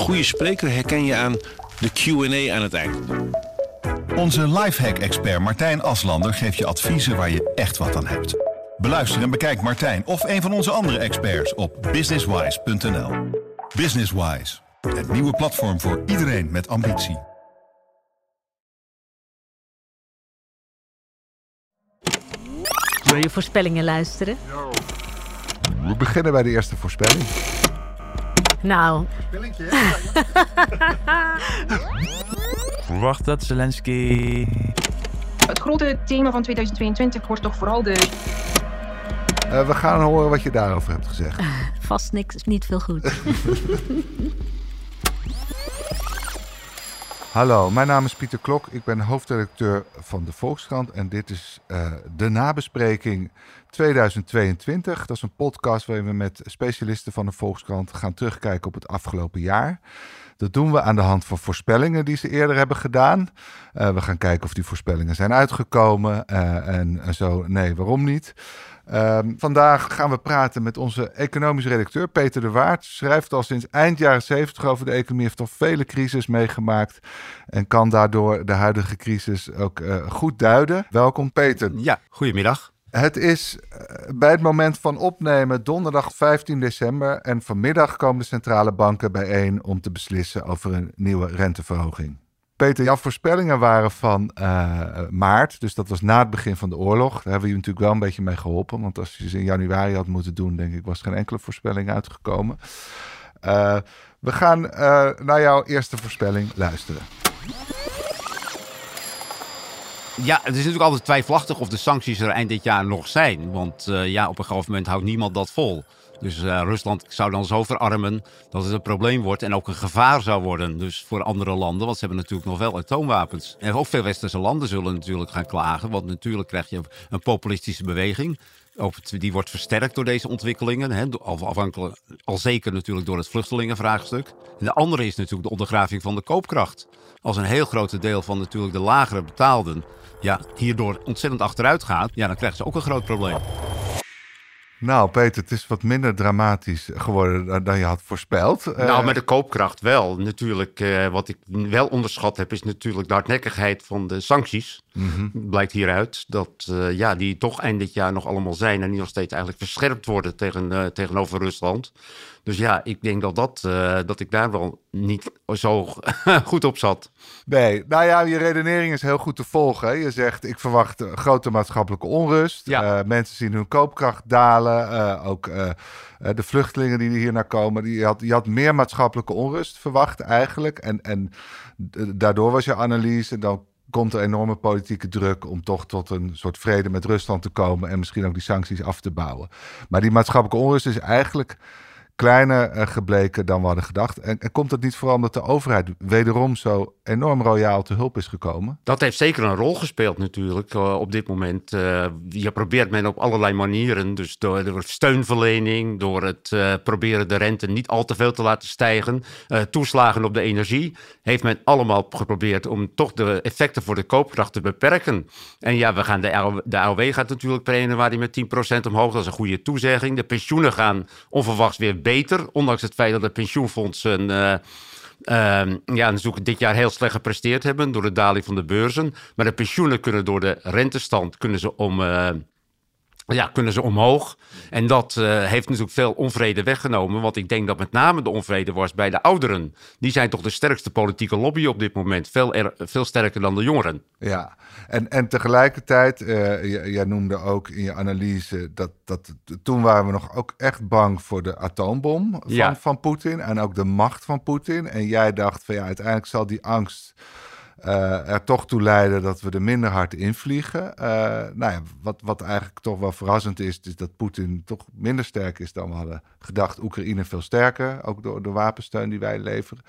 goede spreker herken je aan de Q&A aan het eind. Onze lifehack-expert Martijn Aslander geeft je adviezen waar je echt wat aan hebt. Beluister en bekijk Martijn of een van onze andere experts op businesswise.nl. Businesswise, het nieuwe platform voor iedereen met ambitie. Wil je voorspellingen luisteren? We beginnen bij de eerste voorspelling. Nou, Verwacht dat Zelensky. Het grote thema van 2022 wordt toch vooral de Eh, we gaan horen wat je daarover hebt gezegd. vast niks, niet veel goed. Hallo, mijn naam is Pieter Klok. Ik ben hoofdredacteur van de Volkskrant. En dit is eh, de nabespreking 2022. Dat is een podcast waarin we met specialisten van de Volkskrant gaan terugkijken op het afgelopen jaar. Dat doen we aan de hand van voorspellingen die ze eerder hebben gedaan. Eh, we gaan kijken of die voorspellingen zijn uitgekomen. eh, en, en zo, nee, waarom niet? Ehm, vandaag gaan we praten met onze economisch redacteur Peter de Waard. Schrijft al sinds eind jaren 70 over de economie, heeft al vele crisis meegemaakt en kan daardoor de huidige crisis ook eh, goed duiden. Welkom Peter. Ja, goedemiddag. Het is eh, bij het moment van opnemen donderdag 15 december en vanmiddag komen de centrale banken bijeen om te beslissen over een nieuwe renteverhoging. Peter, jouw voorspellingen waren van eh, maart, dus dat was na het begin van de oorlog. Daar hebben we je natuurlijk wel een beetje mee geholpen, want als je ze in januari had moeten doen, denk ik, was geen enkele voorspelling uitgekomen. Eh, we gaan naar jouw eerste voorspelling luisteren. Ja, het is natuurlijk altijd twijfelachtig of de sancties er eind dit jaar nog zijn. Want eh, ja, op een gegeven moment houdt niemand dat vol. Dus eh, Rusland zou dan zo verarmen dat het een probleem wordt en ook een gevaar zou worden. Dus voor andere landen, want ze hebben natuurlijk nog wel atoomwapens. En ook veel westerse landen zullen natuurlijk gaan klagen. Want natuurlijk krijg je een populistische beweging. Die wordt versterkt door deze ontwikkelingen. Hè, afhankelijk, al zeker natuurlijk door het vluchtelingenvraagstuk. En de andere is natuurlijk de ondergraving van de koopkracht. Als een heel groot deel van natuurlijk de lagere betaalden ja, hierdoor ontzettend achteruit gaat, ja, dan krijgen ze ook een groot probleem. Nou, Peter, het is wat minder dramatisch geworden dan- je had voorspeld. Eh, Nou, met de koopkracht wel. Natuurlijk, eh, wat ik wel onderschat heb, is natuurlijk de hardnekkigheid van de sancties. Mhm. Blijkt hieruit dat eh, ja, die toch eind dit jaar nog allemaal zijn en die nog steeds eigenlijk verscherpt worden tegen, eh, tegenover Rusland. Dus ja, ik denk dat, dat, eh, dat ik daar wel niet zo goed op zat. Nee, nou ja, je redenering is heel goed te volgen. hè. Je zegt, ik verwacht grote maatschappelijke onrust. Ja. Mensen zien hun koopkracht dalen. Ook de vluchtelingen die hier naar komen. Die had, je had meer maatschappelijke onrust verwacht eigenlijk. En, en daardoor was je analyse, dan komt er enorme politieke druk om toch tot een soort vrede met Rusland te komen en misschien ook die sancties af te bouwen. Maar die maatschappelijke onrust is eigenlijk kleiner eh, gebleken dan we hadden gedacht. En, komt het niet vooral omdat de overheid wederom zo enorm royaal te hulp is gekomen? Dat heeft zeker een rol gespeeld natuurlijk eh, op dit moment. Eh, je probeert men op allerlei manieren, dus door, steunverlening, door het proberen de rente niet al te veel te laten stijgen, toeslagen op de energie, heeft men allemaal geprobeerd om toch de effecten voor de koopkracht te beperken. En ja, we gaan de, AOW de AOW gaat natuurlijk per januari met 10% omhoog, dat is een goede toezegging. De pensioenen gaan onverwachts weer beter, ondanks het feit dat de pensioenfondsen... eh, Ehm, ja, dit jaar heel slecht gepresteerd hebben door de daling van de beurzen. Maar de pensioenen kunnen door de rentestand kunnen ze om, eh, ja, kunnen ze omhoog. En dat eh, heeft natuurlijk veel onvrede weggenomen. Want ik denk dat met name de onvrede was bij de ouderen. Die zijn toch de sterkste politieke lobby op dit moment. Veel, er- veel sterker dan de jongeren. Ja, en, en tegelijkertijd, eh, jij noemde ook in je analyse dat, dat toen waren we nog ook echt bang voor de atoombom van, Ja. van Poetin en ook de macht van Poetin. En jij dacht van ja, uiteindelijk zal die angst eh, er toch toe leiden dat we er minder hard invliegen. Eh nou ja, wat, wat eigenlijk toch wel verrassend is, is dat Poetin toch minder sterk is dan we hadden gedacht. Oekraïne veel sterker, ook door de wapensteun die wij leveren.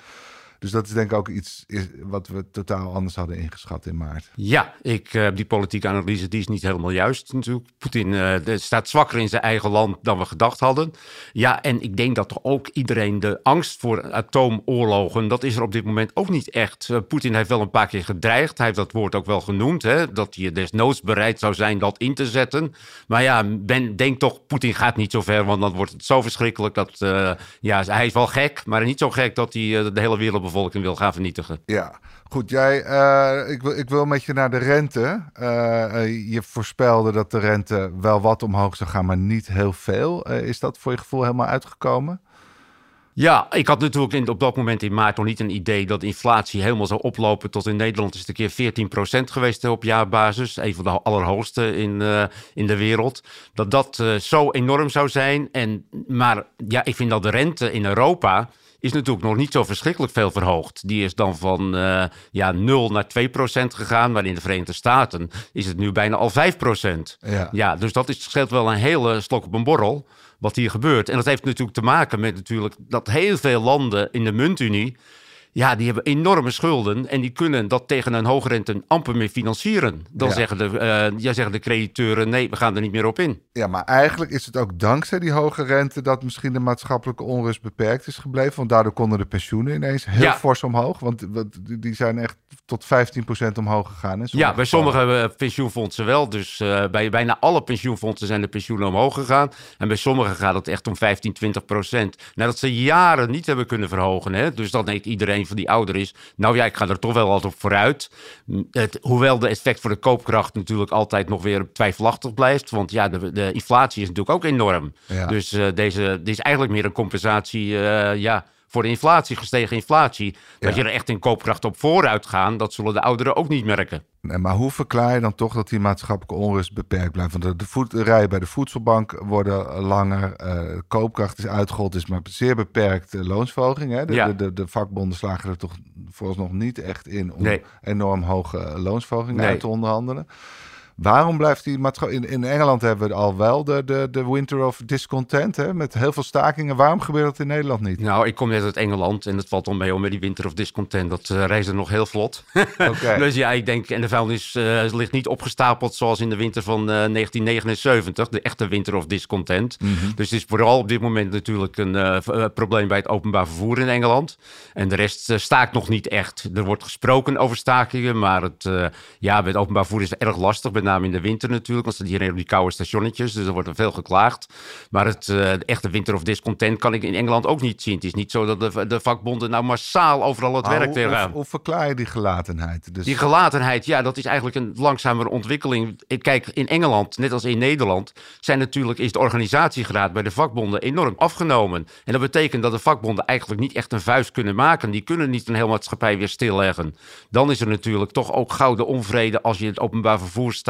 Dus dat is denk ik ook iets is, wat we totaal anders hadden ingeschat in maart. Ja, ik, uh, die politieke analyse die is niet helemaal juist natuurlijk. Poetin uh, staat zwakker in zijn eigen land dan we gedacht hadden. Ja, en ik denk dat toch ook iedereen de angst voor atoomoorlogen, dat is er op dit moment ook niet echt. Uh, Poetin heeft wel een paar keer gedreigd. Hij heeft dat woord ook wel genoemd, hè, dat hij desnoods bereid zou zijn dat in te zetten. Maar ja, ben, denk toch, Poetin gaat niet zo ver, want dan wordt het zo verschrikkelijk dat, ja, hij is wel gek, maar niet zo gek dat hij de hele wereldbevolking wil gaan vernietigen. Ja, goed. Jij, uh, ik, wil, ik wil met je naar de rente. Uh, je voorspelde dat de rente wel wat omhoog zou gaan, maar niet heel veel. Uh, is dat voor je gevoel helemaal uitgekomen? Ja, ik had natuurlijk in, op dat moment in maart nog niet een idee dat inflatie helemaal zou oplopen tot in Nederland is het een keer 14% geweest op jaarbasis. Een van de allerhoogste in, uh, in de wereld. Dat dat uh, zo enorm zou zijn. En, maar ja, ik vind dat de rente in Europa is natuurlijk nog niet zo verschrikkelijk veel verhoogd. Die is dan van uh, ja, 0 naar 2 procent gegaan, maar in de Verenigde Staten is het nu bijna al 5 procent. Ja. ja, dus dat is, scheelt wel een hele slok op een borrel wat hier gebeurt. En dat heeft natuurlijk te maken met natuurlijk dat heel veel landen in de muntunie ja, die hebben enorme schulden en die kunnen dat tegen een hoge rente amper meer financieren. Dan zeggen, de, uh, ja, zeggen de crediteuren, nee, we gaan er niet meer op in. Ja, maar eigenlijk is het ook dankzij die hoge rente dat misschien de maatschappelijke onrust beperkt is gebleven. Want daardoor konden de pensioenen ineens heel ja. fors omhoog. Want die zijn echt tot 15% omhoog gegaan. Ja, bij sommige pensioenfondsen wel. Dus uh, bij bijna alle pensioenfondsen zijn de pensioenen omhoog gegaan. En bij sommigen gaat het echt om 15, 20 procent. Nadat ze jaren niet hebben kunnen verhogen. Hè? Dus dan denkt iedereen van die ouder is. Nou ja, ik ga er toch wel altijd op vooruit. Het, hoewel de effect voor de koopkracht natuurlijk altijd nog weer twijfelachtig blijft. Want ja, de, de inflatie is natuurlijk ook enorm. Ja. Dus uh, deze, dit is eigenlijk meer een compensatie. Uh, ja voor de inflatie, gestegen inflatie. Dat je er echt in koopkracht op vooruit gaan, dat zullen de ouderen ook niet merken. Nee, maar hoe verklaar je dan toch dat die maatschappelijke onrust beperkt blijft? Want de, de, voed, de rijen bij de voedselbank worden langer, uh, de koopkracht is uitgehold, is maar zeer beperkt uh, loonsverhoging. Hè? De, ja. de, de, de, vakbonden slagen er toch vooralsnog niet echt in om nee. enorm hoge loonsverhogingen nee. uit te onderhandelen. Waarom blijft die maatschappij... In, in Engeland hebben we al wel de, de, de winter of discontent, hè, met heel veel stakingen. Waarom gebeurt dat in Nederland niet? Nou, ik kom net uit Engeland en het valt dan mee om met die winter of discontent. Dat uh, reizen nog heel vlot. Okay. dus ja, ik denk, en de vuilnis uh, ligt niet opgestapeld zoals in de winter van uh, 1979, de echte winter of discontent. Mm -hmm. Dus het is vooral op dit moment natuurlijk een probleem bij het openbaar vervoer in Engeland. En de rest staakt nog niet echt. Er wordt gesproken over stakingen, maar het, ja, bij het openbaar vervoer is het erg lastig, met name in de winter natuurlijk, want ze iedereen op die koude stationnetjes, dus er wordt er veel geklaagd. Maar het uh, de echte winter of discontent kan ik in Engeland ook niet zien. Het is niet zo dat de, de vakbonden nou massaal overal het maar werk. Hoe, hoe verklaar je die gelatenheid? Dus... Die gelatenheid, ja, dat is eigenlijk een langzamere ontwikkeling. Kijk, in Engeland, net als in Nederland, zijn natuurlijk, is de organisatiegraad bij de vakbonden enorm afgenomen. En dat betekent dat de vakbonden eigenlijk niet echt een vuist kunnen maken. Die kunnen niet een hele maatschappij weer stilleggen. Dan is er natuurlijk toch ook gouden onvrede als je het openbaar vervoer staat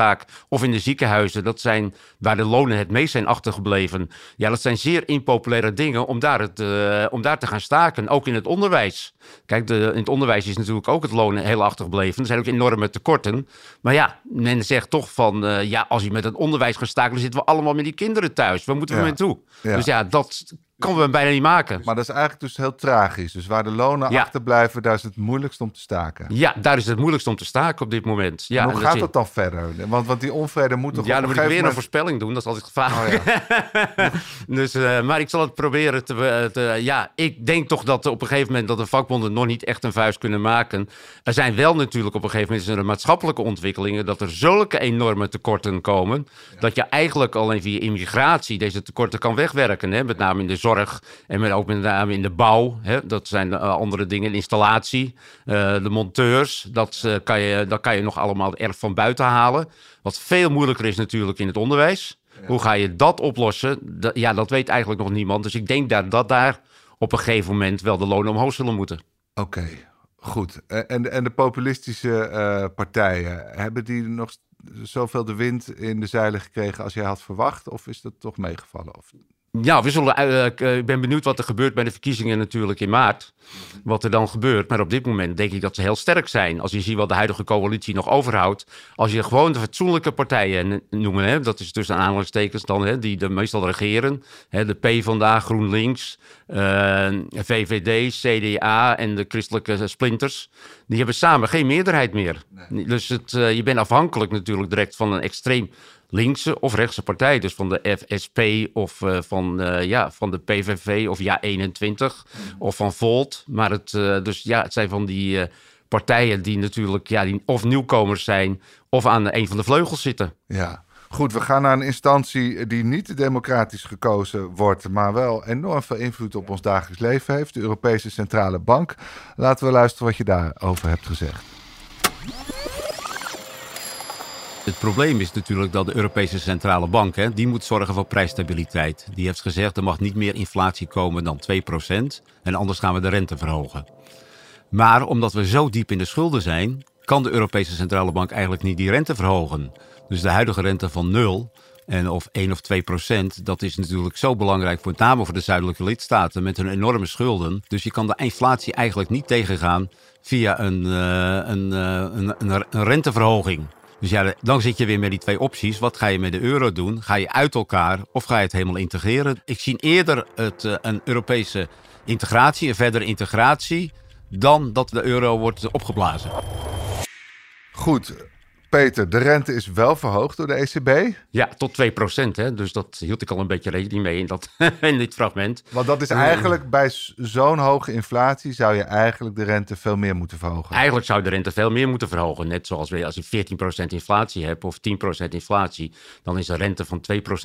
of in de ziekenhuizen. Dat zijn waar de lonen het meest zijn achtergebleven. Ja, dat zijn zeer impopulaire dingen om daar, het, uh, om daar te gaan staken. Ook in het onderwijs. Kijk, de, in het onderwijs is natuurlijk ook het loon heel achtergebleven. Er zijn ook enorme tekorten. Maar ja, men zegt toch van... Uh, ja, als je met het onderwijs gaat staken... dan zitten we allemaal met die kinderen thuis. Waar moeten we ja. mee toe? Ja. Dus ja, dat kan we bijna niet maken. Maar dat is eigenlijk dus heel tragisch. Dus waar de lonen ja. achterblijven, daar is het moeilijkst om te staken. Ja, daar is het moeilijkst om te staken op dit moment. Ja, en hoe gaat dat dan verder? Want, want die onvrede moet toch Ja, dan moet ik weer moment... een voorspelling doen. Dat is altijd gevaarlijk. Oh, ja. dus, uh, maar ik zal het proberen te, te... Ja, ik denk toch dat op een gegeven moment... dat de vakbonden nog niet echt een vuist kunnen maken. Er zijn wel natuurlijk op een gegeven moment... de maatschappelijke ontwikkelingen... dat er zulke enorme tekorten komen... Ja. dat je eigenlijk alleen via immigratie... deze tekorten kan wegwerken. Hè? Met name in de zorg en met, ook met name in de bouw. Hè? Dat zijn uh, andere dingen, installatie, uh, de monteurs. Dat, uh, kan je, dat kan je nog allemaal erg van buiten halen. Wat veel moeilijker is natuurlijk in het onderwijs. Ja. Hoe ga je dat oplossen? Dat, ja, dat weet eigenlijk nog niemand. Dus ik denk dat, dat daar op een gegeven moment wel de lonen omhoog zullen moeten. Oké, okay, goed. En, en de populistische partijen, hebben die nog zoveel de wind in de zeilen gekregen als jij had verwacht? Of is dat toch meegevallen? Of Ja, we zullen, eh, ik eh, ik ben benieuwd wat er gebeurt bij de verkiezingen natuurlijk in maart. Wat er dan gebeurt. Maar op dit moment denk ik dat ze heel sterk zijn. Als je ziet wat de huidige coalitie nog overhoudt. Als je gewoon de fatsoenlijke partijen noemen. Hè, dat is tussen aanhalingstekens dan. Hè, die de meestal regeren. Hè, de PvdA, GroenLinks, eh, VVD, CDA en de christelijke splinters. Die hebben samen geen meerderheid meer. Dus het, je bent afhankelijk natuurlijk direct van een extreem linkse of rechtse partij. Dus van de FSP of eh, van, eh, ja, van de PVV of Ja21 of van Volt. Maar het, eh, dus, ja, het zijn van die partijen die natuurlijk ja, die of nieuwkomers zijn of aan een van de vleugels zitten. Ja. Goed, we gaan naar een instantie die niet democratisch gekozen wordt, maar wel enorm veel invloed op ons dagelijks leven heeft. De Europese Centrale Bank. Laten we luisteren wat je daarover hebt gezegd. Het probleem is natuurlijk dat de Europese Centrale Bank, hè, die moet zorgen voor prijsstabiliteit. Die heeft gezegd er mag niet meer inflatie komen dan 2% en anders gaan we de rente verhogen. Maar omdat we zo diep in de schulden zijn, kan de Europese Centrale Bank eigenlijk niet die rente verhogen. Dus de huidige rente van 0 en of 1 of 2 procent, dat is natuurlijk zo belangrijk, voor, met name voor de zuidelijke lidstaten met hun enorme schulden. Dus je kan de inflatie eigenlijk niet tegengaan via een, eh, eh, een, een, een renteverhoging. Dus ja, dan zit je weer met die twee opties. Wat ga je met de euro doen? Ga je uit elkaar of ga je het helemaal integreren? Ik zie eerder het, eh, een Europese integratie, een verdere integratie, dan dat de euro wordt opgeblazen. Goed, Peter, de rente is wel verhoogd door de ECB. Ja, tot 2%. Hè? Dus dat hield ik al een beetje rekening mee in, dat, in dit fragment. Want dat is eigenlijk bij zo'n hoge inflatie zou je eigenlijk de rente veel meer moeten verhogen. Eigenlijk zou de rente veel meer moeten verhogen. Net zoals we, als je 14% inflatie hebt of 10% inflatie, dan is de rente van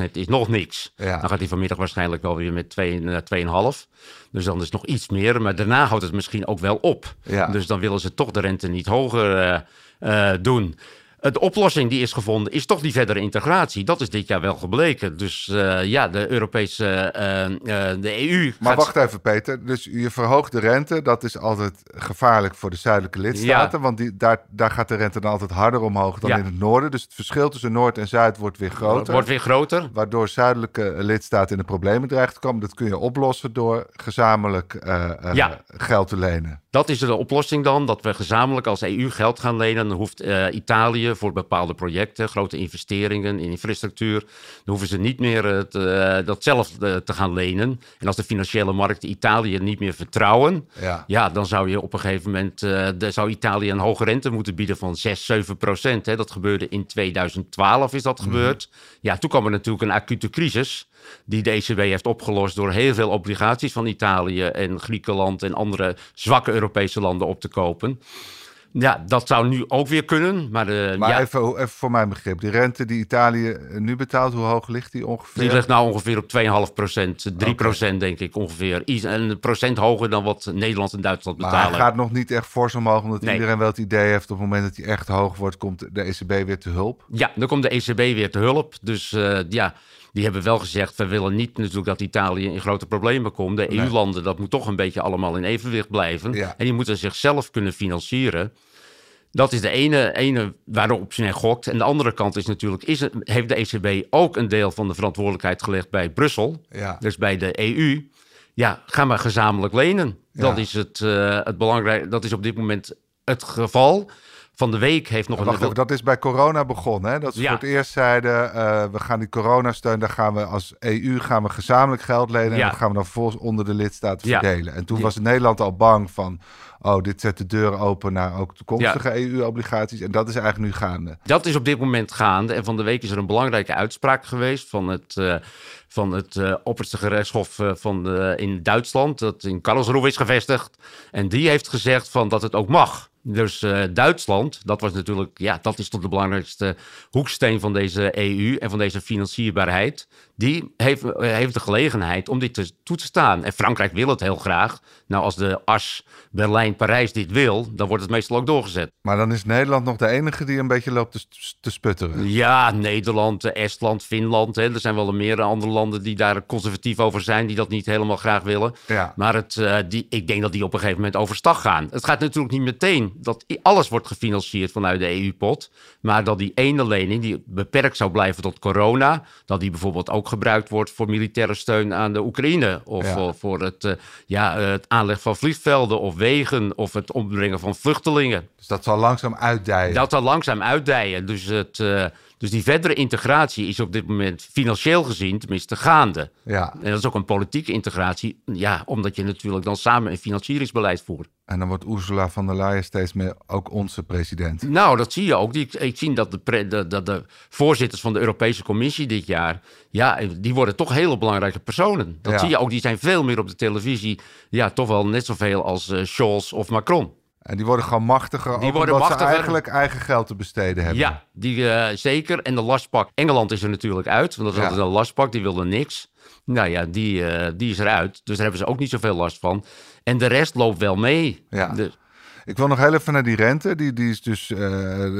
2% is nog niks. Ja. Dan gaat die vanmiddag waarschijnlijk wel weer met 2, eh, 2,5. Dus dan is het nog iets meer. Maar daarna houdt het misschien ook wel op. Ja. Dus dan willen ze toch de rente niet hoger eh, eh, doen. De oplossing die is gevonden is toch die verdere integratie. Dat is dit jaar wel gebleken. Dus eh, ja, de Europese, eh, de EU... Maar gaat- wacht even, Peter. Dus je verhoogt de rente. Dat is altijd gevaarlijk voor de zuidelijke lidstaten. Ja. Want die, daar, daar gaat de rente dan altijd harder omhoog dan Ja. in het noorden. Dus het verschil tussen Noord en Zuid wordt weer groter. wordt weer groter. Waardoor zuidelijke lidstaten in de problemen dreigt te komen. Dat kun je oplossen door gezamenlijk Ja. geld te lenen. Dat is de oplossing dan, dat we gezamenlijk als EU geld gaan lenen. Dan hoeft eh, Italië voor bepaalde projecten, grote investeringen in infrastructuur, dan hoeven ze niet meer het, eh, dat zelf eh, te gaan lenen. En als de financiële markten Italië niet meer vertrouwen, Ja. ja, dan zou je op een gegeven moment, eh, de, zou Italië een hoge rente moeten bieden van 6, 7 procent. Hè. Dat gebeurde in 2012 is dat gebeurd. Ja, toen kwam er natuurlijk een acute crisis die de ECB heeft opgelost door heel veel obligaties van Italië en Griekenland en andere zwakke Europese landen op te kopen. Ja, dat zou nu ook weer kunnen, maar, eh, Maar ja, even, even voor mijn begrip. Die rente die Italië eh, nu betaalt, hoe hoog ligt die ongeveer? die ligt nou ongeveer op 2,5 procent, 3 procent denk ik ongeveer. Iets- Een procent hoger dan wat Nederland en Duitsland Maar betalen. hij gaat nog niet echt fors omhoog, omdat Nee. iedereen wel het idee heeft... op het moment dat hij echt hoog wordt, komt de ECB weer te hulp. Ja, dan komt de ECB weer te hulp. Dus eh, ja, die hebben wel gezegd... we willen niet natuurlijk dat Italië in grote problemen komt. De EU-landen, dat moet toch een beetje allemaal in evenwicht blijven. Ja. En die moeten zichzelf kunnen financieren. Dat is de ene, ene waarop men gokt. En de andere kant is natuurlijk... Is het, heeft de ECB ook een deel van de verantwoordelijkheid gelegd bij Brussel... Ja. dus bij de EU... Ja, ga maar gezamenlijk lenen. Dat is het, eh het belangrijk. Dat is op dit moment het geval. Van de week heeft nog Wacht een. even, dat is bij corona begonnen. Hè? Dat ze Ja. voor het eerst zeiden, eh, we gaan die coronasteun, daar gaan we als EU gaan we gezamenlijk geld lenen. En Ja. dat gaan we dan vervolgens onder de lidstaten verdelen. En toen was Nederland al bang van, oh, dit zet de deur open naar ook toekomstige EU-obligaties. En dat is eigenlijk nu gaande. Dat is op dit moment gaande. En van de week is er een belangrijke uitspraak geweest van het, eh, van het eh, opperste gerechtshof van de, in Duitsland, dat in Karlsruhe is gevestigd. En die heeft gezegd van dat het ook mag. Dus eh, Duitsland, dat was natuurlijk, ja, dat is toch de belangrijkste hoeksteen van deze EU en van deze financierbaarheid. Die heeft, eh, heeft de gelegenheid om dit te, toe te staan. En Frankrijk wil het heel graag. Nou, als de as Berlijn-Parijs dit wil, dan wordt het meestal ook doorgezet. Maar dan is Nederland nog de enige die een beetje loopt te, te sputteren. Ja, Nederland, Estland, Finland. Hè. Er zijn wel meer andere landen die daar conservatief over zijn, die dat niet helemaal graag willen. Ja. Maar het, eh, die, ik denk dat die op een gegeven moment overstag gaan. Het gaat natuurlijk niet meteen dat alles wordt gefinancierd vanuit de EU-pot. Maar dat die ene lening, die beperkt zou blijven tot corona, dat die bijvoorbeeld ook gebruikt wordt voor militaire steun aan de Oekraïne. Of Ja. voor, voor het, eh, ja, eh, het aanleg van vliegvelden of wegen of het ombrengen van vluchtelingen. Dus dat zal langzaam uitdijen. Dat zal langzaam uitdijen. Dus, het, eh, dus die verdere integratie is op dit moment financieel gezien tenminste gaande. Ja, En dat is ook een politieke integratie. Ja, omdat je natuurlijk dan samen een financieringsbeleid voert. en dan wordt Ursula von der Leyen steeds meer ook onze president. Nou, dat zie je ook. Die, ik zie dat de, pre- de, de, de voorzitters van de Europese Commissie dit jaar... ja, die worden toch hele belangrijke personen. Dat Ja. zie je ook. Die zijn veel meer op de televisie. Ja, toch wel net zoveel als eh, Scholz of Macron. En die worden gewoon machtiger, Die ook worden omdat ze eigenlijk eigen geld te besteden hebben. Ja, die, eh, zeker. En de lastpak. Engeland is er natuurlijk uit. Want dat is Ja. een lastpak. Die wilde niks. Nou ja, die, eh, die is eruit. Dus daar hebben ze ook niet zoveel last van. En de rest loopt wel mee. Ja. Dus- Ik wil nog heel even naar die rente. Die, die is dus eh,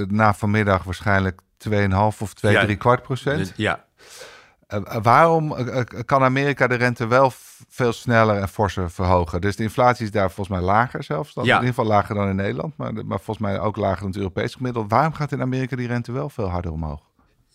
na vanmiddag waarschijnlijk 2,5 of 2, Ja. 3 kwart procent. ja. Eh, eh, waarom eh, kan Amerika de rente wel veel sneller en forser verhogen? Dus de inflatie is daar volgens mij lager zelfs. Dan, Ja. In ieder geval lager dan in Nederland, maar, maar volgens mij ook lager dan het Europees gemiddelde. Waarom gaat in Amerika die rente wel veel harder omhoog?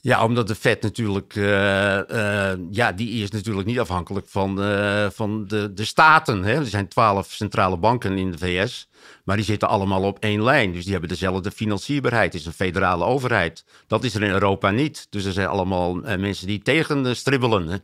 Ja, omdat de Fed natuurlijk, eh, eh, ja, die is natuurlijk niet afhankelijk van, eh, van de, de staten. Hè. Er zijn twaalf centrale banken in de VS, maar die zitten allemaal op één lijn. Dus die hebben dezelfde financierbaarheid. Het is een federale overheid. Dat is er in Europa niet. Dus er zijn allemaal mensen die tegen stribbelen. Hè.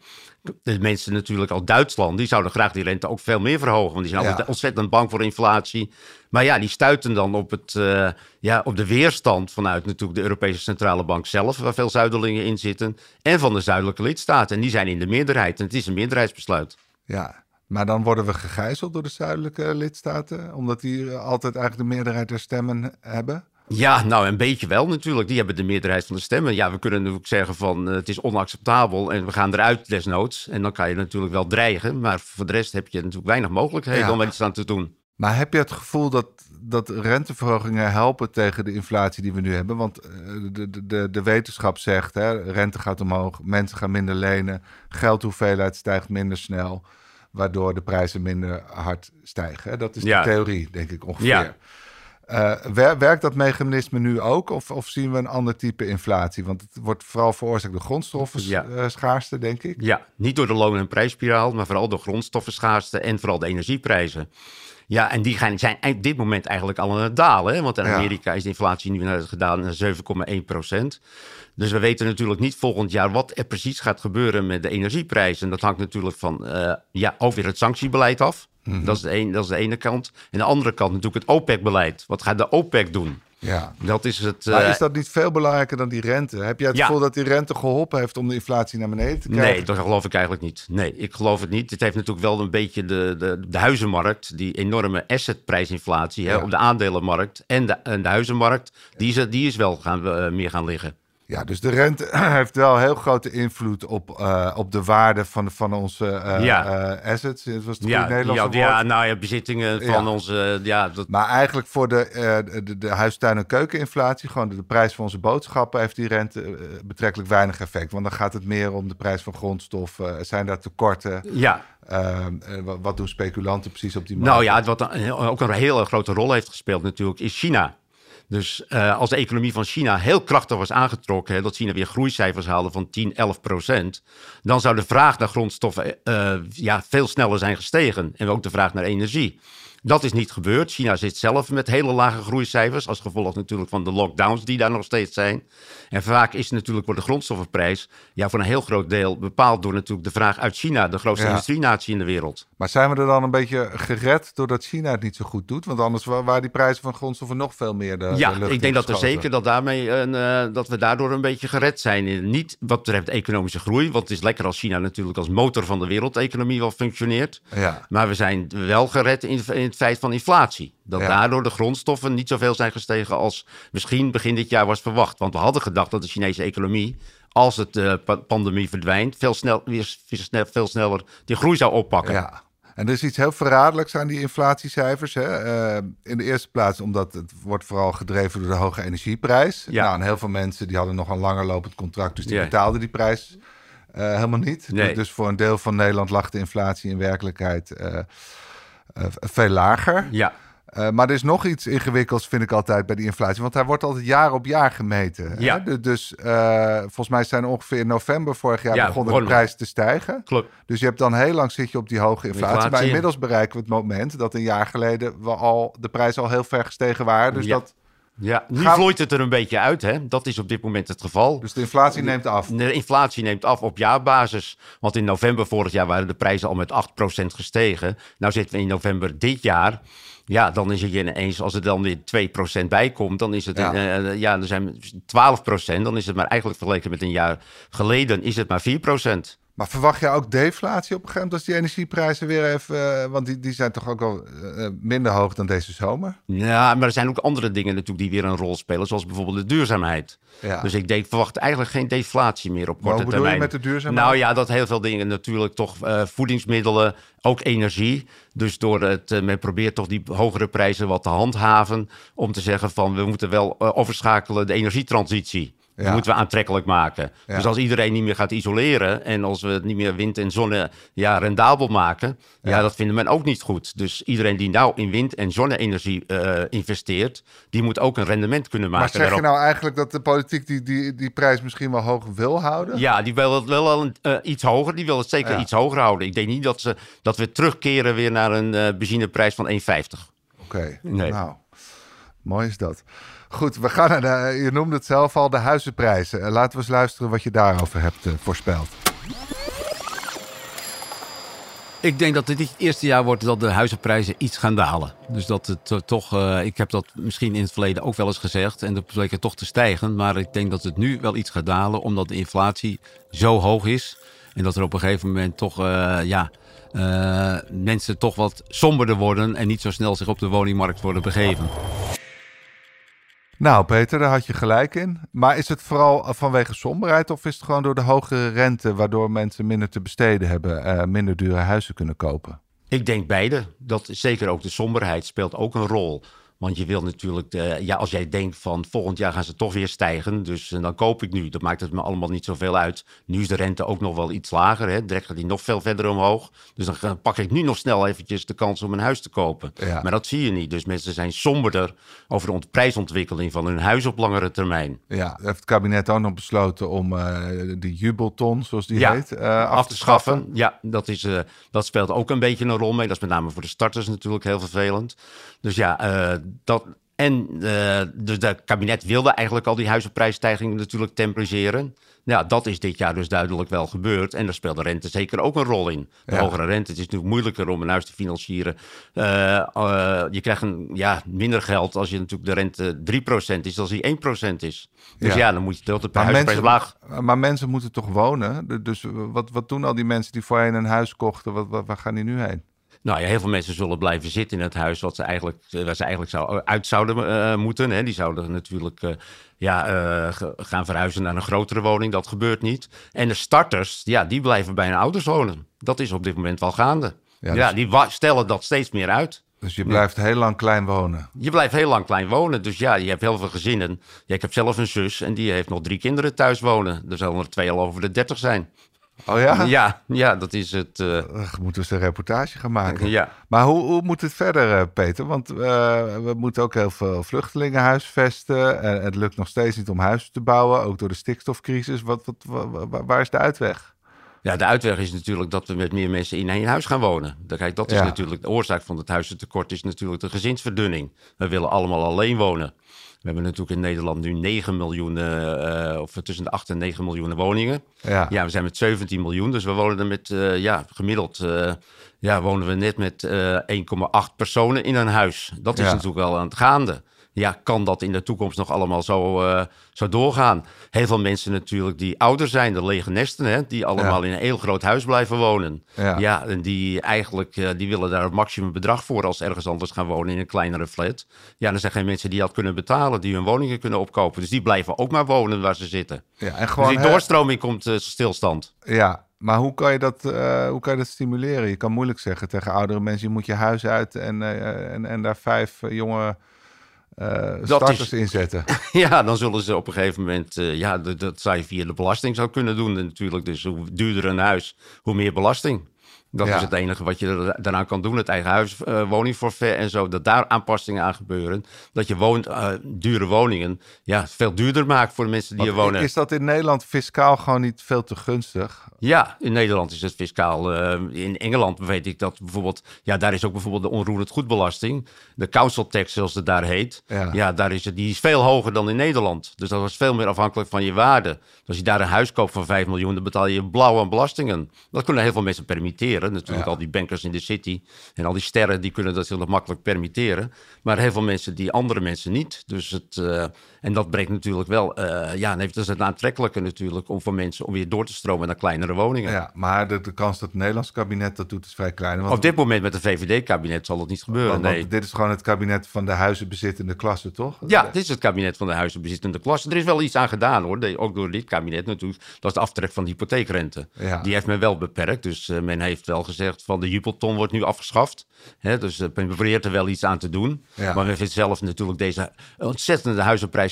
De mensen natuurlijk uit Duitsland, die zouden graag die rente ook veel meer verhogen. Want die zijn Ja. altijd ontzettend bang voor inflatie. Maar ja, die stuiten dan op, het, eh, ja, op de weerstand vanuit natuurlijk de Europese Centrale Bank zelf, waar veel zuiderlingen in zitten, en van de zuidelijke lidstaten. En die zijn in de meerderheid. En het is een meerderheidsbesluit. Ja, maar dan worden we gegijzeld door de zuidelijke lidstaten, omdat die eh, altijd eigenlijk de meerderheid der stemmen hebben. Ja, nou een beetje wel natuurlijk. Die hebben de meerderheid van de stemmen. Ja, we kunnen natuurlijk zeggen van eh, het is onacceptabel en we gaan eruit desnoods. En dan kan je natuurlijk wel dreigen. Maar voor de rest heb je natuurlijk weinig mogelijkheden Ja. om iets aan te doen. Maar heb je het gevoel dat, dat renteverhogingen helpen tegen de inflatie die we nu hebben? Want eh, de, de, de, wetenschap zegt, hè, rente gaat omhoog, mensen gaan minder lenen, geldhoeveelheid stijgt minder snel, waardoor de prijzen minder hard stijgen. Dat is Ja. de theorie, denk ik ongeveer. Ja. Eh, wer- werkt dat mechanisme nu ook of, of zien we een ander type inflatie? Want het wordt vooral veroorzaakt door grondstoffen Ja. eh, schaarste, denk ik. Ja, niet door de loon- en prijsspiraal, maar vooral door grondstoffenschaarste en vooral de energieprijzen. Ja, en die gaan, zijn op dit moment eigenlijk al aan het dalen. Hè? Want in Ja. Amerika is de inflatie nu naar gedaan naar 7,1 procent. Dus we weten natuurlijk niet volgend jaar wat er precies gaat gebeuren met de energieprijzen. Dat hangt natuurlijk van, eh, ja, ook weer het sanctiebeleid af. Mhm. dat, is de een, dat is de ene kant. En de andere kant natuurlijk het OPEC-beleid. Wat gaat de OPEC doen? Ja. Dat is het... Maar eh, is dat niet veel belangrijker dan die rente? Heb jij het Ja. gevoel dat die rente geholpen heeft om de inflatie naar beneden te krijgen? Nee, dat geloof ik eigenlijk niet. Nee, ik geloof het niet. Het heeft natuurlijk wel een beetje de, de, de huizenmarkt, die enorme assetprijsinflatie hè, Ja. op de aandelenmarkt en de, en de huizenmarkt, die is, die is wel gaan, eh, meer gaan liggen. Ja, dus de rente heeft wel heel grote invloed op, eh, op de waarde van, van onze eh, Ja. eh, assets. Het was het Ja, ja, ja, nou ja, bezittingen van Ja. onze, ja, dat, Maar eigenlijk voor de, de, de huistuin- en keukeninflatie, gewoon de, de prijs van onze boodschappen, heeft die rente betrekkelijk weinig effect. Want dan gaat het meer om de prijs van grondstoffen. Zijn daar tekorten? ja. Eh, eh, wat, doen speculanten precies op die markt? Nou ja, wat ook een hele grote rol heeft gespeeld natuurlijk is China. Dus eh, als de economie van China heel krachtig was aangetrokken, hè, dat China weer groeicijfers haalde van 10, 11 procent, dan zou de vraag naar grondstoffen eh, ja, veel sneller zijn gestegen. En ook de vraag naar energie. Dat is niet gebeurd. China zit zelf met hele lage groeicijfers, als gevolg natuurlijk van de lockdowns die daar nog steeds zijn. En vaak is natuurlijk wordt de grondstoffenprijs ja, voor een heel groot deel bepaald door natuurlijk de vraag uit China, de grootste Ja. industrienatie in de wereld. Maar zijn we er dan een beetje gered doordat China het niet zo goed doet? Want anders wa- waren die prijzen van grondstoffen nog veel meer de, Ja, de lucht ik denk dat er zeker dat, daarmee een, eh, dat we daardoor een beetje gered zijn. Niet wat betreft economische groei, want het is lekker als China natuurlijk als motor van de wereldeconomie wel functioneert. Ja. Maar we zijn wel gered in, in het feit van inflatie. Dat Ja. daardoor de grondstoffen niet zoveel zijn gestegen als misschien begin dit jaar was verwacht. Want we hadden gedacht dat de Chinese economie, als het eh, pa- pandemie verdwijnt, veel, snel, weer, veel sneller die groei zou oppakken. Ja. En er is iets heel verraderlijks aan die inflatiecijfers. Hè? Eh, in de eerste plaats omdat het wordt vooral gedreven door de hoge energieprijs. Ja. Nou, en heel veel mensen die hadden nog een langer lopend contract, dus die Ja. betaalden die prijs eh, helemaal niet. Nee. Dus voor een deel van Nederland lag de inflatie in werkelijkheid eh, eh, veel lager. Ja. Eh, maar er is nog iets ingewikkelds, vind ik altijd, bij die inflatie. Want hij wordt altijd jaar op jaar gemeten. hè? Ja. Du- Dus eh, volgens mij zijn ongeveer in november vorig jaar Ja, begonnen de prijzen te stijgen. Klopt. Dus je hebt dan heel lang zit je op die hoge inflatie. Inflatie, Maar inmiddels bereiken we het moment dat een jaar geleden we al, de prijzen al heel ver gestegen waren. Dus, Ja. dat, Ja, nu Gaan- vloeit het er een beetje uit. Hè? Dat is op dit moment het geval. dus de inflatie neemt af. De inflatie neemt af op jaarbasis. Want in november vorig jaar waren de prijzen al met 8% gestegen. Nou zitten we in november dit jaar. Ja, dan is het ineens, als er dan weer 2% bij komt, dan is het, Ja. ja, dan zijn 12%. Dan is het maar eigenlijk vergeleken met een jaar geleden, is het maar 4%. Maar verwacht je ook deflatie op een gegeven moment als die energieprijzen weer even... eh, want die, die zijn toch ook wel eh, eh, minder hoog dan deze zomer? Ja, maar er zijn ook andere dingen natuurlijk die weer een rol spelen, zoals bijvoorbeeld de duurzaamheid. Ja. Dus ik denk, verwacht eigenlijk geen deflatie meer op korte bedoel je termijn. met de duurzaamheid? Nou ja, dat heel veel dingen natuurlijk toch voedingsmiddelen, ook energie. Dus door het, men probeert toch die hogere prijzen wat te handhaven. Om te zeggen van we moeten wel overschakelen de energietransitie. Moeten we aantrekkelijk maken. Ja. Dus als iedereen niet meer gaat isoleren en als we het niet meer wind en zonne ja, rendabel maken, ja. Ja. dat vinden men ook niet goed. Dus iedereen die nou in wind- en zonne-energie eh, investeert, die moet ook een rendement kunnen maken. Maar zeg je nou eigenlijk dat de politiek die, die, die prijs misschien wel hoog wil houden? Ja, die wil het wel al een, eh, iets hoger. Die wil het zeker iets hoger houden. Ik denk niet dat, ze, dat we terugkeren weer naar een eh, benzineprijs van 1,50. Oké, Nee. nou, mooi is dat. Goed, we gaan naar de, je noemde het zelf al, de huizenprijzen. Eh, Laten we eens luisteren wat je daarover hebt eh, voorspeld. Ik denk dat dit het eerste jaar wordt dat de huizenprijzen iets gaan dalen. Dus dat het eh, toch, ik heb dat misschien in het verleden ook wel eens gezegd. En dat bleek het toch te stijgen. Maar ik denk dat het nu wel iets gaat dalen, omdat de inflatie zo hoog is. En dat er op een gegeven moment toch, ja, mensen toch wat somberder worden. En niet zo snel zich op de woningmarkt worden begeven. Nou, Peter, daar had je gelijk in. Maar is het vooral vanwege somberheid of is het gewoon door de hogere rente, waardoor mensen minder te besteden hebben, eh, minder dure huizen kunnen kopen? Ik denk beide. Dat zeker ook de somberheid speelt ook een rol. Want je wil natuurlijk, de, ja, als jij denkt van volgend jaar gaan ze toch weer stijgen, dus eh, dan koop ik nu. Dat maakt het me allemaal niet zoveel uit. Nu is de rente ook nog wel iets lager, hè. direct gaat die nog veel verder omhoog. Dus dan pak ik nu nog snel eventjes de kans om een huis te kopen. Ja. Maar dat zie je niet. Dus mensen zijn somberder over de ont- prijsontwikkeling van hun huis op langere termijn. Ja, heeft het kabinet ook nog besloten om eh die jubelton, zoals die Ja, heet, eh, af, af te schaffen. Ja, dat, is, dat speelt ook een beetje een rol mee. Dat is met name voor de starters natuurlijk heel vervelend. Dus ja, dat. En eh dus het kabinet wilde eigenlijk al die huizenprijsstijgingen natuurlijk temporiseren. Ja, dat is dit jaar dus duidelijk wel gebeurd. En daar speelt de rente zeker ook een rol in. De Ja. hogere rente. Het is natuurlijk moeilijker om een huis te financieren. Eh, eh, je krijgt een, ja, minder geld als je natuurlijk de rente 3% is, als die 1% is. Dus Ja. ja, dan moet je dat de Maar huisprijs laag. maar mensen moeten toch wonen? Dus wat, wat doen al die mensen die voorheen een huis kochten? Wat, wat, waar gaan die nu heen? Nou ja, heel veel mensen zullen blijven zitten in het huis wat ze eigenlijk, eh, waar ze eigenlijk zou, uit zouden eh, moeten. Hè. Die zouden natuurlijk eh, ja, eh, gaan verhuizen naar een grotere woning. Dat gebeurt niet. En de starters, ja, die blijven bij hun ouders wonen. Dat is op dit moment wel gaande. Ja, Ja, dus- die stellen dat steeds meer uit. Dus je blijft heel lang klein wonen. Je blijft heel lang klein wonen. Dus ja, je hebt heel veel gezinnen. Ja, ik heb zelf een zus en die heeft nog drie kinderen thuis wonen. Er zullen er twee al over de dertig zijn. Oh ja? Ja, ja dat is het. eh, Ugh, moeten we eens een reportage gaan maken. ja. Maar hoe, hoe moet het verder, eh, Peter? Want eh, we moeten ook heel veel vluchtelingen huisvesten. En het lukt nog steeds niet om huizen te bouwen, ook door de stikstofcrisis. Wat, wat, wa- wa- waar is de uitweg? Ja, de uitweg is natuurlijk dat we met meer mensen in één huis gaan wonen. Kijk, dat is Ja. natuurlijk de oorzaak van het huizentekort is natuurlijk de gezinsverdunning. We willen allemaal alleen wonen. We hebben natuurlijk in Nederland nu 9 miljoen, eh, of tussen de 8 en 9 miljoen woningen. Ja. Ja, we zijn met 17 miljoen, dus we wonen er met, eh, ja, gemiddeld eh, ja, wonen we net met eh 1,8 personen in een huis. Dat is Ja. natuurlijk wel aan het gaande. Ja, kan dat in de toekomst nog allemaal zo, eh, zo doorgaan? Heel veel mensen natuurlijk die ouder zijn, de lege nesten, hè, die allemaal in een heel groot huis blijven wonen. Ja. Ja, en die eigenlijk, eh, die willen daar het maximum bedrag voor als ze ergens anders gaan wonen in een kleinere flat. Ja, dan zijn geen mensen die dat kunnen betalen, die hun woningen kunnen opkopen. Dus die blijven ook maar wonen waar ze zitten. Ja, en Dus gewoon, die hè, doorstroming komt eh, stilstand. ja, maar hoe kan, je dat, hoe kan je dat stimuleren? Je kan moeilijk zeggen tegen oudere mensen, je moet je huis uit en, en, en daar vijf jonge eh, starters is- in zetten. Ja, dan zullen ze op een gegeven moment, eh, ja, dat, dat zou je via de belasting zou kunnen doen natuurlijk. Dus hoe duurder een huis, hoe meer belasting. Dat Ja. is het enige wat je daaraan kan doen. Het eigen huis, eh, woningforfait en zo. Dat daar aanpassingen aan gebeuren. Dat je woont, eh, dure woningen ja, veel duurder maakt voor de mensen die Want er wonen. Is dat in Nederland fiscaal gewoon niet veel te gunstig? Ja, in Nederland is het fiscaal. eh, in Engeland weet ik dat bijvoorbeeld. Ja, daar is ook bijvoorbeeld de onroerend goedbelasting. De council tax, zoals het daar heet. Ja. Ja, daar is het, die is veel hoger dan in Nederland. Dus dat was veel meer afhankelijk van je waarde. Dus als je daar een huis koopt van 5 miljoen, dan betaal je blauw aan belastingen. Dat kunnen heel veel mensen permitteren. Natuurlijk, Ja. al die bankers in de city en al die sterren, die kunnen dat heel makkelijk permitteren. Maar heel veel mensen, die andere mensen niet. Dus het, eh, en dat brengt natuurlijk wel. eh, ja, dan heeft het het aantrekkelijke natuurlijk om voor mensen om weer door te stromen naar kleinere woningen. Ja, maar de, de kans dat het Nederlands kabinet dat doet is vrij klein. Want, Op dit moment met een VVD-kabinet zal dat niet gebeuren. want- want nee. dit is gewoon het kabinet van de huizenbezittende klasse, toch? Ja, dit is het kabinet van de huizenbezittende klasse. Er is wel iets aan gedaan hoor, ook door dit kabinet natuurlijk. Dat is de aftrek van de hypotheekrente. Ja. Die heeft men wel beperkt. Dus eh, men heeft wel gezegd van de jubelton wordt nu afgeschaft. Hè, dus eh, men probeert er wel iets aan te doen. Ja. Maar men vindt zelf natuurlijk deze ontzettende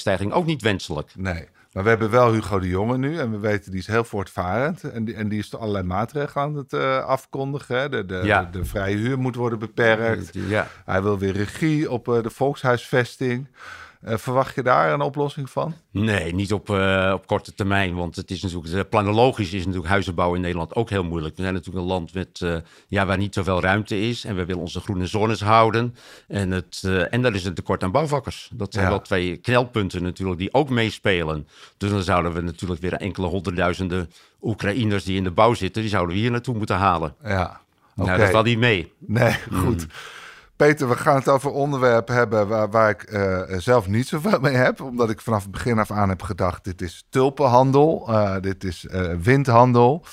huizenprijsstijging ook niet wenselijk. Nee. Maar we hebben wel Hugo de Jonge nu. En we weten, die is heel voortvarend. En die, en die is allerlei maatregelen aan het eh, afkondigen. De, de, Ja. de, de vrije huur moet worden beperkt. Ja. Hij wil weer regie op eh, de volkshuisvesting. Eh, verwacht je daar een oplossing van? Nee, niet op, eh, op korte termijn. Want het is natuurlijk, eh, planologisch is natuurlijk huizenbouw in Nederland ook heel moeilijk. We zijn natuurlijk een land met, ja, waar niet zoveel ruimte is. En we willen onze groene zones houden. En, het, en daar is een tekort aan bouwvakkers. Dat zijn Ja. wel twee knelpunten natuurlijk die ook meespelen. Dus dan zouden we natuurlijk weer enkele honderdduizenden Oekraïners die in de bouw zitten, die zouden we hier naartoe moeten halen. Ja. Oké. Nou, dat valt niet mee. Nee, goed. Peter, we gaan het over onderwerpen hebben waar, waar ik eh, zelf niet zoveel mee heb. Omdat ik vanaf het begin af aan heb gedacht, dit is tulpenhandel, eh, dit is eh, windhandel.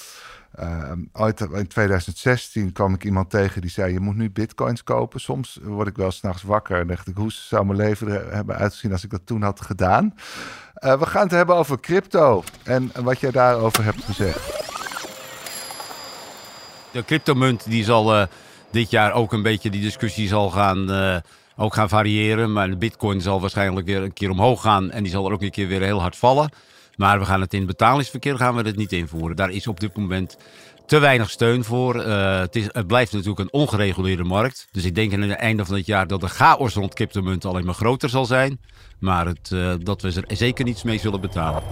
Eh, ooit in 2016 kwam ik iemand tegen die zei, je moet nu bitcoins kopen. Soms word ik wel s'nachts wakker en dacht ik, hoe zou mijn leven er hebben uitgezien als ik dat toen had gedaan? We gaan het hebben over crypto en wat jij daarover hebt gezegd. De cryptomunt die zal dit jaar ook een beetje die discussie zal gaan, eh, ook gaan variëren. Maar de bitcoin zal waarschijnlijk weer een keer omhoog gaan en die zal er ook een keer weer heel hard vallen. Maar we gaan het in het betalingsverkeer gaan we het niet invoeren. Daar is op dit moment te weinig steun voor. Eh, het, is, het blijft natuurlijk een ongereguleerde markt. Dus ik denk aan het einde van het jaar dat de chaos rond cryptomunten alleen maar groter zal zijn. Maar het, eh, dat we er zeker niets mee zullen betalen.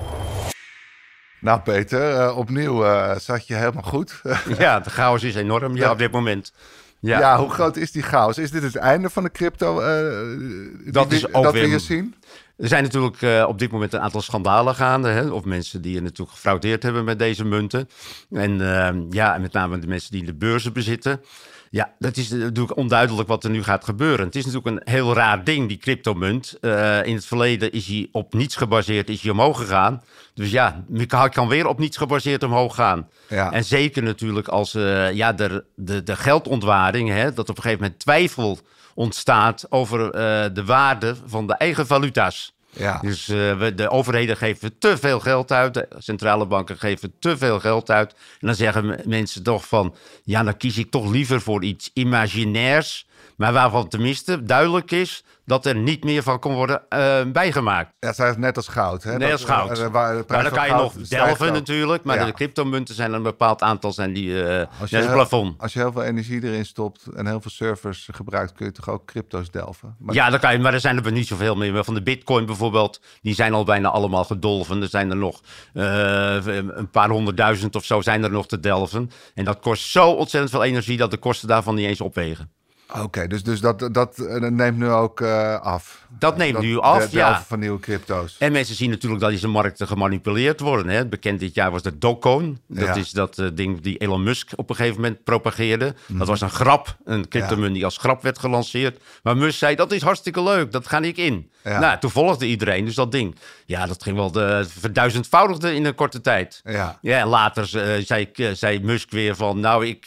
Nou Peter, eh, opnieuw eh, zat je helemaal goed. Ja, de chaos is enorm ja, Ja. op dit moment. Ja. Ja, hoe groot is die chaos? Is dit het einde van de crypto? eh, die Dat we- is ook dat weer- zien? Er zijn natuurlijk eh, op dit moment een aantal schandalen gaande. Hè? Of mensen die er natuurlijk gefraudeerd hebben met deze munten. En ehm, ja, en met name de mensen die de beurzen bezitten. Ja, dat is natuurlijk onduidelijk wat er nu gaat gebeuren. Het is natuurlijk een heel raar ding, die cryptomunt. Eh in het verleden is hij op niets gebaseerd, is hij omhoog gegaan. Dus ja, hij kan weer op niets gebaseerd omhoog gaan. Ja. En zeker natuurlijk als eh, ja, de, de, de geldontwaarding, hè, dat op een gegeven moment twijfel ontstaat over eh, de waarde van de eigen valuta's. Ja. Dus eh, we, de overheden geven te veel geld uit, de centrale banken geven te veel geld uit. En dan zeggen me- mensen toch van, ja, dan kies ik toch liever voor iets imaginairs, maar waarvan tenminste duidelijk is dat er niet meer van kan worden eh, bijgemaakt. Ja, is net als goud. Hè? Net Dat- als goud. eh, waar de prijs Maar dan kan je nog delven natuurlijk, maar Ja. de cryptomunten zijn een bepaald aantal, zijn die, eh Als net je, als heel, plafond. als je heel veel energie erin stopt en heel veel servers gebruikt, kun je toch ook crypto's delven? Maar Ja, dan kan je, maar er zijn er niet zoveel meer. Maar Van de bitcoin bijvoorbeeld, die zijn al bijna allemaal gedolven. Er zijn er nog eh, een paar honderdduizend of zo zijn er nog te delven. En dat kost zo ontzettend veel energie dat de kosten daarvan niet eens opwegen. Oké, dus, dus dat, dat eh, neemt nu ook eh, af. Dat neemt nu af, de ja. van nieuwe crypto's. En mensen zien natuurlijk dat deze markten gemanipuleerd worden. Hè. Bekend dit jaar was de Dogecoin. Dat Ja. is dat eh, ding die Elon Musk op een gegeven moment propageerde. Dat was een grap, een cryptomunt die als grap werd gelanceerd. Maar Musk zei, dat is hartstikke leuk, dat ga ik in. Ja. Nou, toen volgde iedereen, dus dat ding. Ja, dat ging wel de verduizendvoudigde in een korte tijd. Ja. Ja, later zei, zei Musk weer van, nou, ik,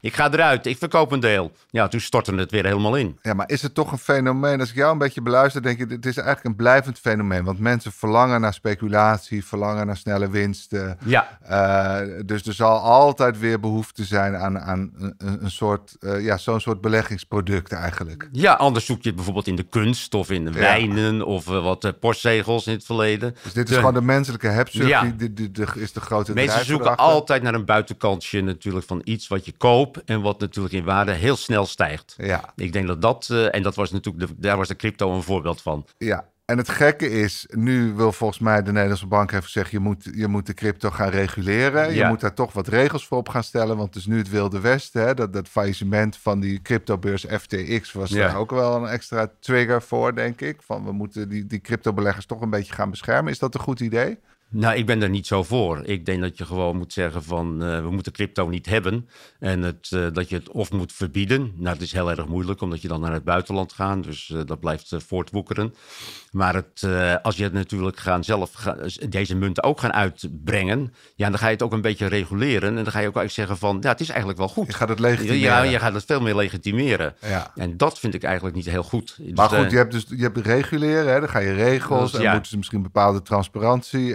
ik ga eruit, ik verkoop een deel. Ja, ja, toen stortte het weer helemaal in. Ja, maar is het toch een fenomeen? Als ik jou een beetje beluister, denk ik, het is eigenlijk een blijvend fenomeen. Want mensen verlangen naar speculatie, verlangen naar snelle winsten. Ja, Uh, dus er zal altijd weer behoefte zijn aan, aan een, een soort, uh, ja, zo'n soort beleggingsproduct eigenlijk. ja, anders zoek je het bijvoorbeeld in de kunst of in de Ja. wijnen of uh, wat postzegels in het verleden. Dus dit is De- gewoon de menselijke hebzucht, Ja. die, die, is de grote Mensen zoeken erachter. altijd naar een buitenkantje natuurlijk van iets wat je koopt en wat natuurlijk in waarde heel snel stijgt. Ja, Ik denk dat dat, eh, en dat was natuurlijk, de, daar was de crypto een voorbeeld van. ja. En het gekke is, nu wil volgens mij de Nederlandse bank even zeggen... je moet, je moet de crypto gaan reguleren. Je moet daar toch wat regels voor op gaan stellen. Want het is nu het Wilde Westen. Hè? Dat, dat faillissement van die cryptobeurs FTX was Ja. daar ook wel een extra trigger voor, denk ik. Van we moeten die, die cryptobeleggers toch een beetje gaan beschermen. Is dat een goed idee? Nou, ik ben er niet zo voor. Ik denk dat je gewoon moet zeggen van eh, we moeten crypto niet hebben. En het, eh, dat je het of moet verbieden. Nou, het is heel erg moeilijk omdat je dan naar het buitenland gaat. Dus eh, dat blijft voortwoekeren. Maar het, als je het natuurlijk gaan zelf ga- deze munten ook gaan uitbrengen. Ja, dan ga je het ook een beetje reguleren. En dan ga je ook eigenlijk zeggen van ja, het is eigenlijk wel goed. Je gaat het legitimeren. Ja, je gaat het veel meer legitimeren. Ja. En dat vind ik eigenlijk niet heel goed. Maar Dus, goed, je hebt dus je hebt reguleren, hè? dan ga je regels Dus, en ja. moeten ze misschien bepaalde transparantie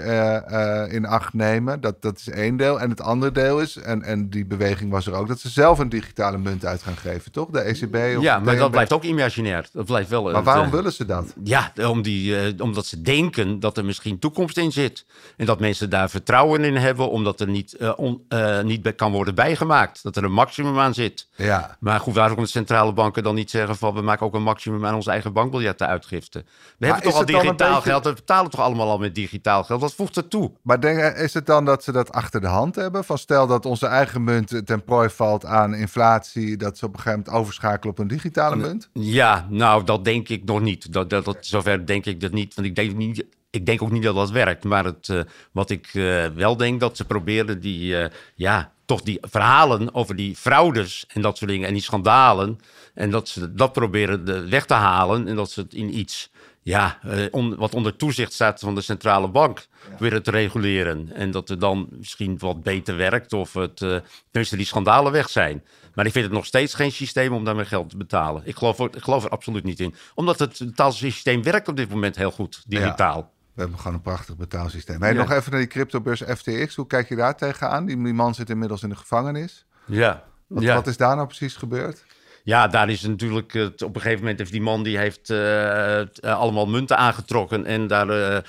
in acht nemen. Dat, dat is één deel. En het andere deel is, en, en die beweging was er ook, dat ze zelf een digitale munt uit gaan geven, toch? De ECB of ja, maar dat DNB. blijft ook imaginair. Dat blijft wel. Maar het, waarom eh, willen ze dat? Ja, om die, eh, omdat ze denken dat er misschien toekomst in zit. En dat mensen daar vertrouwen in hebben, omdat er niet, eh, on- eh, niet kan worden bijgemaakt. Dat er een maximum aan zit. Ja, Maar goed, waarom de centrale banken dan niet zeggen van... we maken ook een maximum aan onze eigen bankbiljettenuitgifte? We hebben toch al digitaal beetje- geld, we betalen toch allemaal al met digitaal geld? Wat voegt toe? maar denk, is het dan dat ze dat achter de hand hebben? Van stel dat onze eigen munt ten prooi valt aan inflatie, dat ze op een gegeven moment overschakelen op een digitale munt? Ja, nou, dat denk ik nog niet. Dat, dat, dat, zover denk ik dat niet. Want ik denk, niet, ik denk ook niet dat dat werkt. Maar het, eh, wat ik eh, wel denk, dat ze proberen die, eh, ja, toch die verhalen over die fraudes en dat soort dingen en die schandalen. En dat ze dat proberen weg te halen en dat ze het in iets, ja, eh, on- wat onder toezicht staat van de centrale bank, proberen te reguleren. En dat er dan misschien wat beter werkt of het, tenminste die schandalen weg zijn. Maar ik vind het nog steeds geen systeem om daarmee geld te betalen. Ik geloof, ik geloof er absoluut niet in. Omdat het betaalsysteem werkt op dit moment heel goed, digitaal. We hebben gewoon een prachtig betaalsysteem. Hey, Ja. Nog even naar die cryptobeurs FTX. Hoe kijk je daar tegenaan? Die, die man zit inmiddels in de gevangenis. Ja. Wat, ja. wat is daar nou precies gebeurd? Ja, daar is natuurlijk. eh, op een gegeven moment heeft die man die heeft eh, het, eh, allemaal munten aangetrokken en daar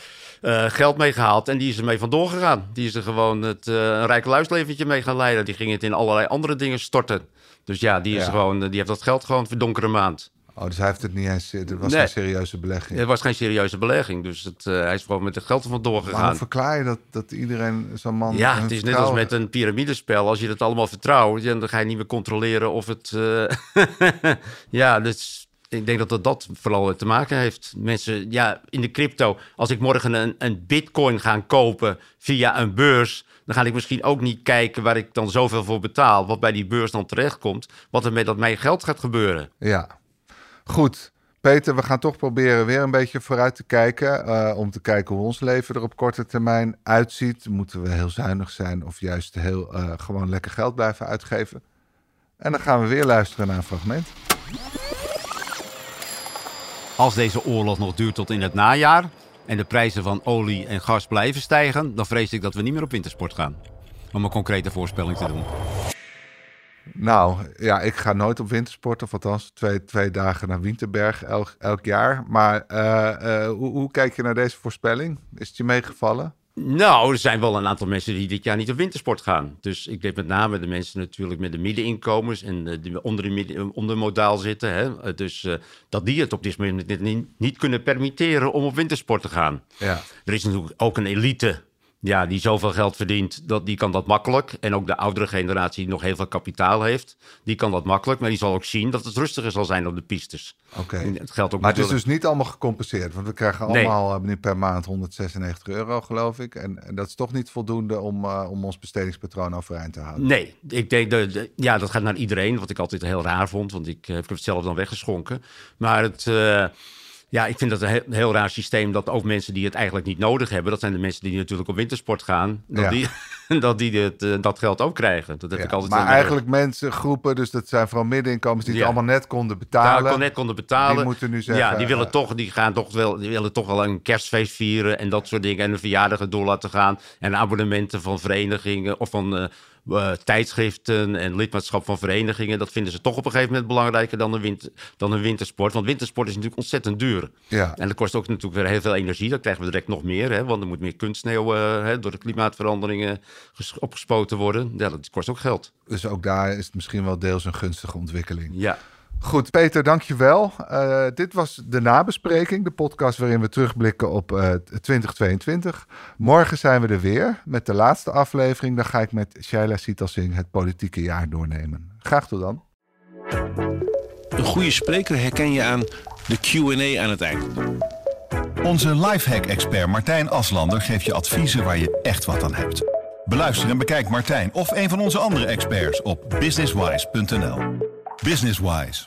geld mee gehaald. En die is ermee vandoor gegaan. Die is er gewoon het, een rijk luisleventje mee gaan leiden. Die ging het in allerlei andere dingen storten. Dus ja, die, is Ja. gewoon, die heeft dat geld gewoon voor donkere maand. Oh, dus hij heeft het niet eens... Het was Nee. geen serieuze belegging. Het was geen serieuze belegging. Dus het, eh, hij is gewoon met het geld er vandoor Waarom gegaan. verklaar je dat, dat iedereen zo'n man... Ja, het is net als met een piramidespel. Als je het allemaal vertrouwt, dan ga je niet meer controleren of het. eh, ja, dus ik denk dat dat, dat vooral te maken heeft. Mensen, ja, in de crypto. Als ik morgen een, een bitcoin ga kopen via een beurs. Dan ga ik misschien ook niet kijken waar ik dan zoveel voor betaal. Wat bij die beurs dan terechtkomt. Wat er met dat mijn geld gaat gebeuren. Ja, goed. Peter, we gaan toch proberen weer een beetje vooruit te kijken. eh, om te kijken hoe ons leven er op korte termijn uitziet. Moeten we heel zuinig zijn of juist heel eh, gewoon lekker geld blijven uitgeven? En dan gaan we weer luisteren naar een fragment. Als deze oorlog nog duurt tot in het najaar en de prijzen van olie en gas blijven stijgen, dan vrees ik dat we niet meer op wintersport gaan. Om een concrete voorspelling te doen. Nou, ja, ik ga nooit op wintersport, of althans twee, twee dagen naar Winterberg elk, elk jaar. Maar eh, eh, hoe, hoe kijk je naar deze voorspelling? Is het je meegevallen? Nou, er zijn wel een aantal mensen die dit jaar niet op wintersport gaan. Dus ik denk met name de mensen natuurlijk met de middeninkomens en eh, die onder, de midden, onder modaal zitten. Hè? Dus dat die het op dit moment niet, niet kunnen permitteren om op wintersport te gaan. Ja. Er is natuurlijk ook een elite ja, die zoveel geld verdient, dat, die kan dat makkelijk. En ook de oudere generatie die nog heel veel kapitaal heeft, die kan dat makkelijk. Maar die zal ook zien dat het rustiger zal zijn op de pistes. Oké. Het geldt ook Maar het is dus niet allemaal gecompenseerd. Want we krijgen Nee. allemaal eh, nu per maand 196 euro, geloof ik. En, en dat is toch niet voldoende om, eh, om ons bestedingspatroon overeind te houden. Nee, ik denk dat de- ja, dat gaat naar iedereen, wat ik altijd heel raar vond, want ik eh, heb het zelf dan weggeschonken. Maar het, Ja, ik vind dat een heel, heel raar systeem dat ook mensen die het eigenlijk niet nodig hebben, dat zijn de mensen die natuurlijk op wintersport gaan, dat Ja. die, dat, die dit, eh, dat geld ook krijgen. Dat heb Ja, ik altijd maar eigenlijk mensen, groepen, dus dat zijn vooral middeninkomens die het Ja. allemaal net konden daar betalen. kon net konden betalen. Die moeten nu zeggen, Ja, die willen eh, toch, die gaan toch wel, die willen toch wel een kerstfeest vieren en dat soort dingen en een verjaardag door laten gaan en abonnementen van verenigingen of van eh, eh, tijdschriften en lidmaatschap van verenigingen. Dat vinden ze toch op een gegeven moment belangrijker dan een, winter, dan een wintersport. Want wintersport is natuurlijk ontzettend duur. Ja. En dat kost ook natuurlijk weer heel veel energie. Dan krijgen we direct nog meer, hè, want er moet meer kunstsneeuw eh, hè, door de klimaatveranderingen ges- opgespoten worden. Ja, dat kost ook geld. Dus ook daar is het misschien wel deels een gunstige ontwikkeling. Ja. Goed, Peter, dankjewel. Eh dit was de nabespreking, de podcast waarin we terugblikken op eh 2022. Morgen zijn we er weer met de laatste aflevering. Dan ga ik met Shaila Sitalsing het politieke jaar doornemen. Graag tot dan. Een goede spreker herken je aan de Q&A aan het eind. Onze lifehack-expert Martijn Aslander geeft je adviezen waar je echt wat aan hebt. Beluister en bekijk Martijn of een van onze andere experts op businesswise.nl. Businesswise,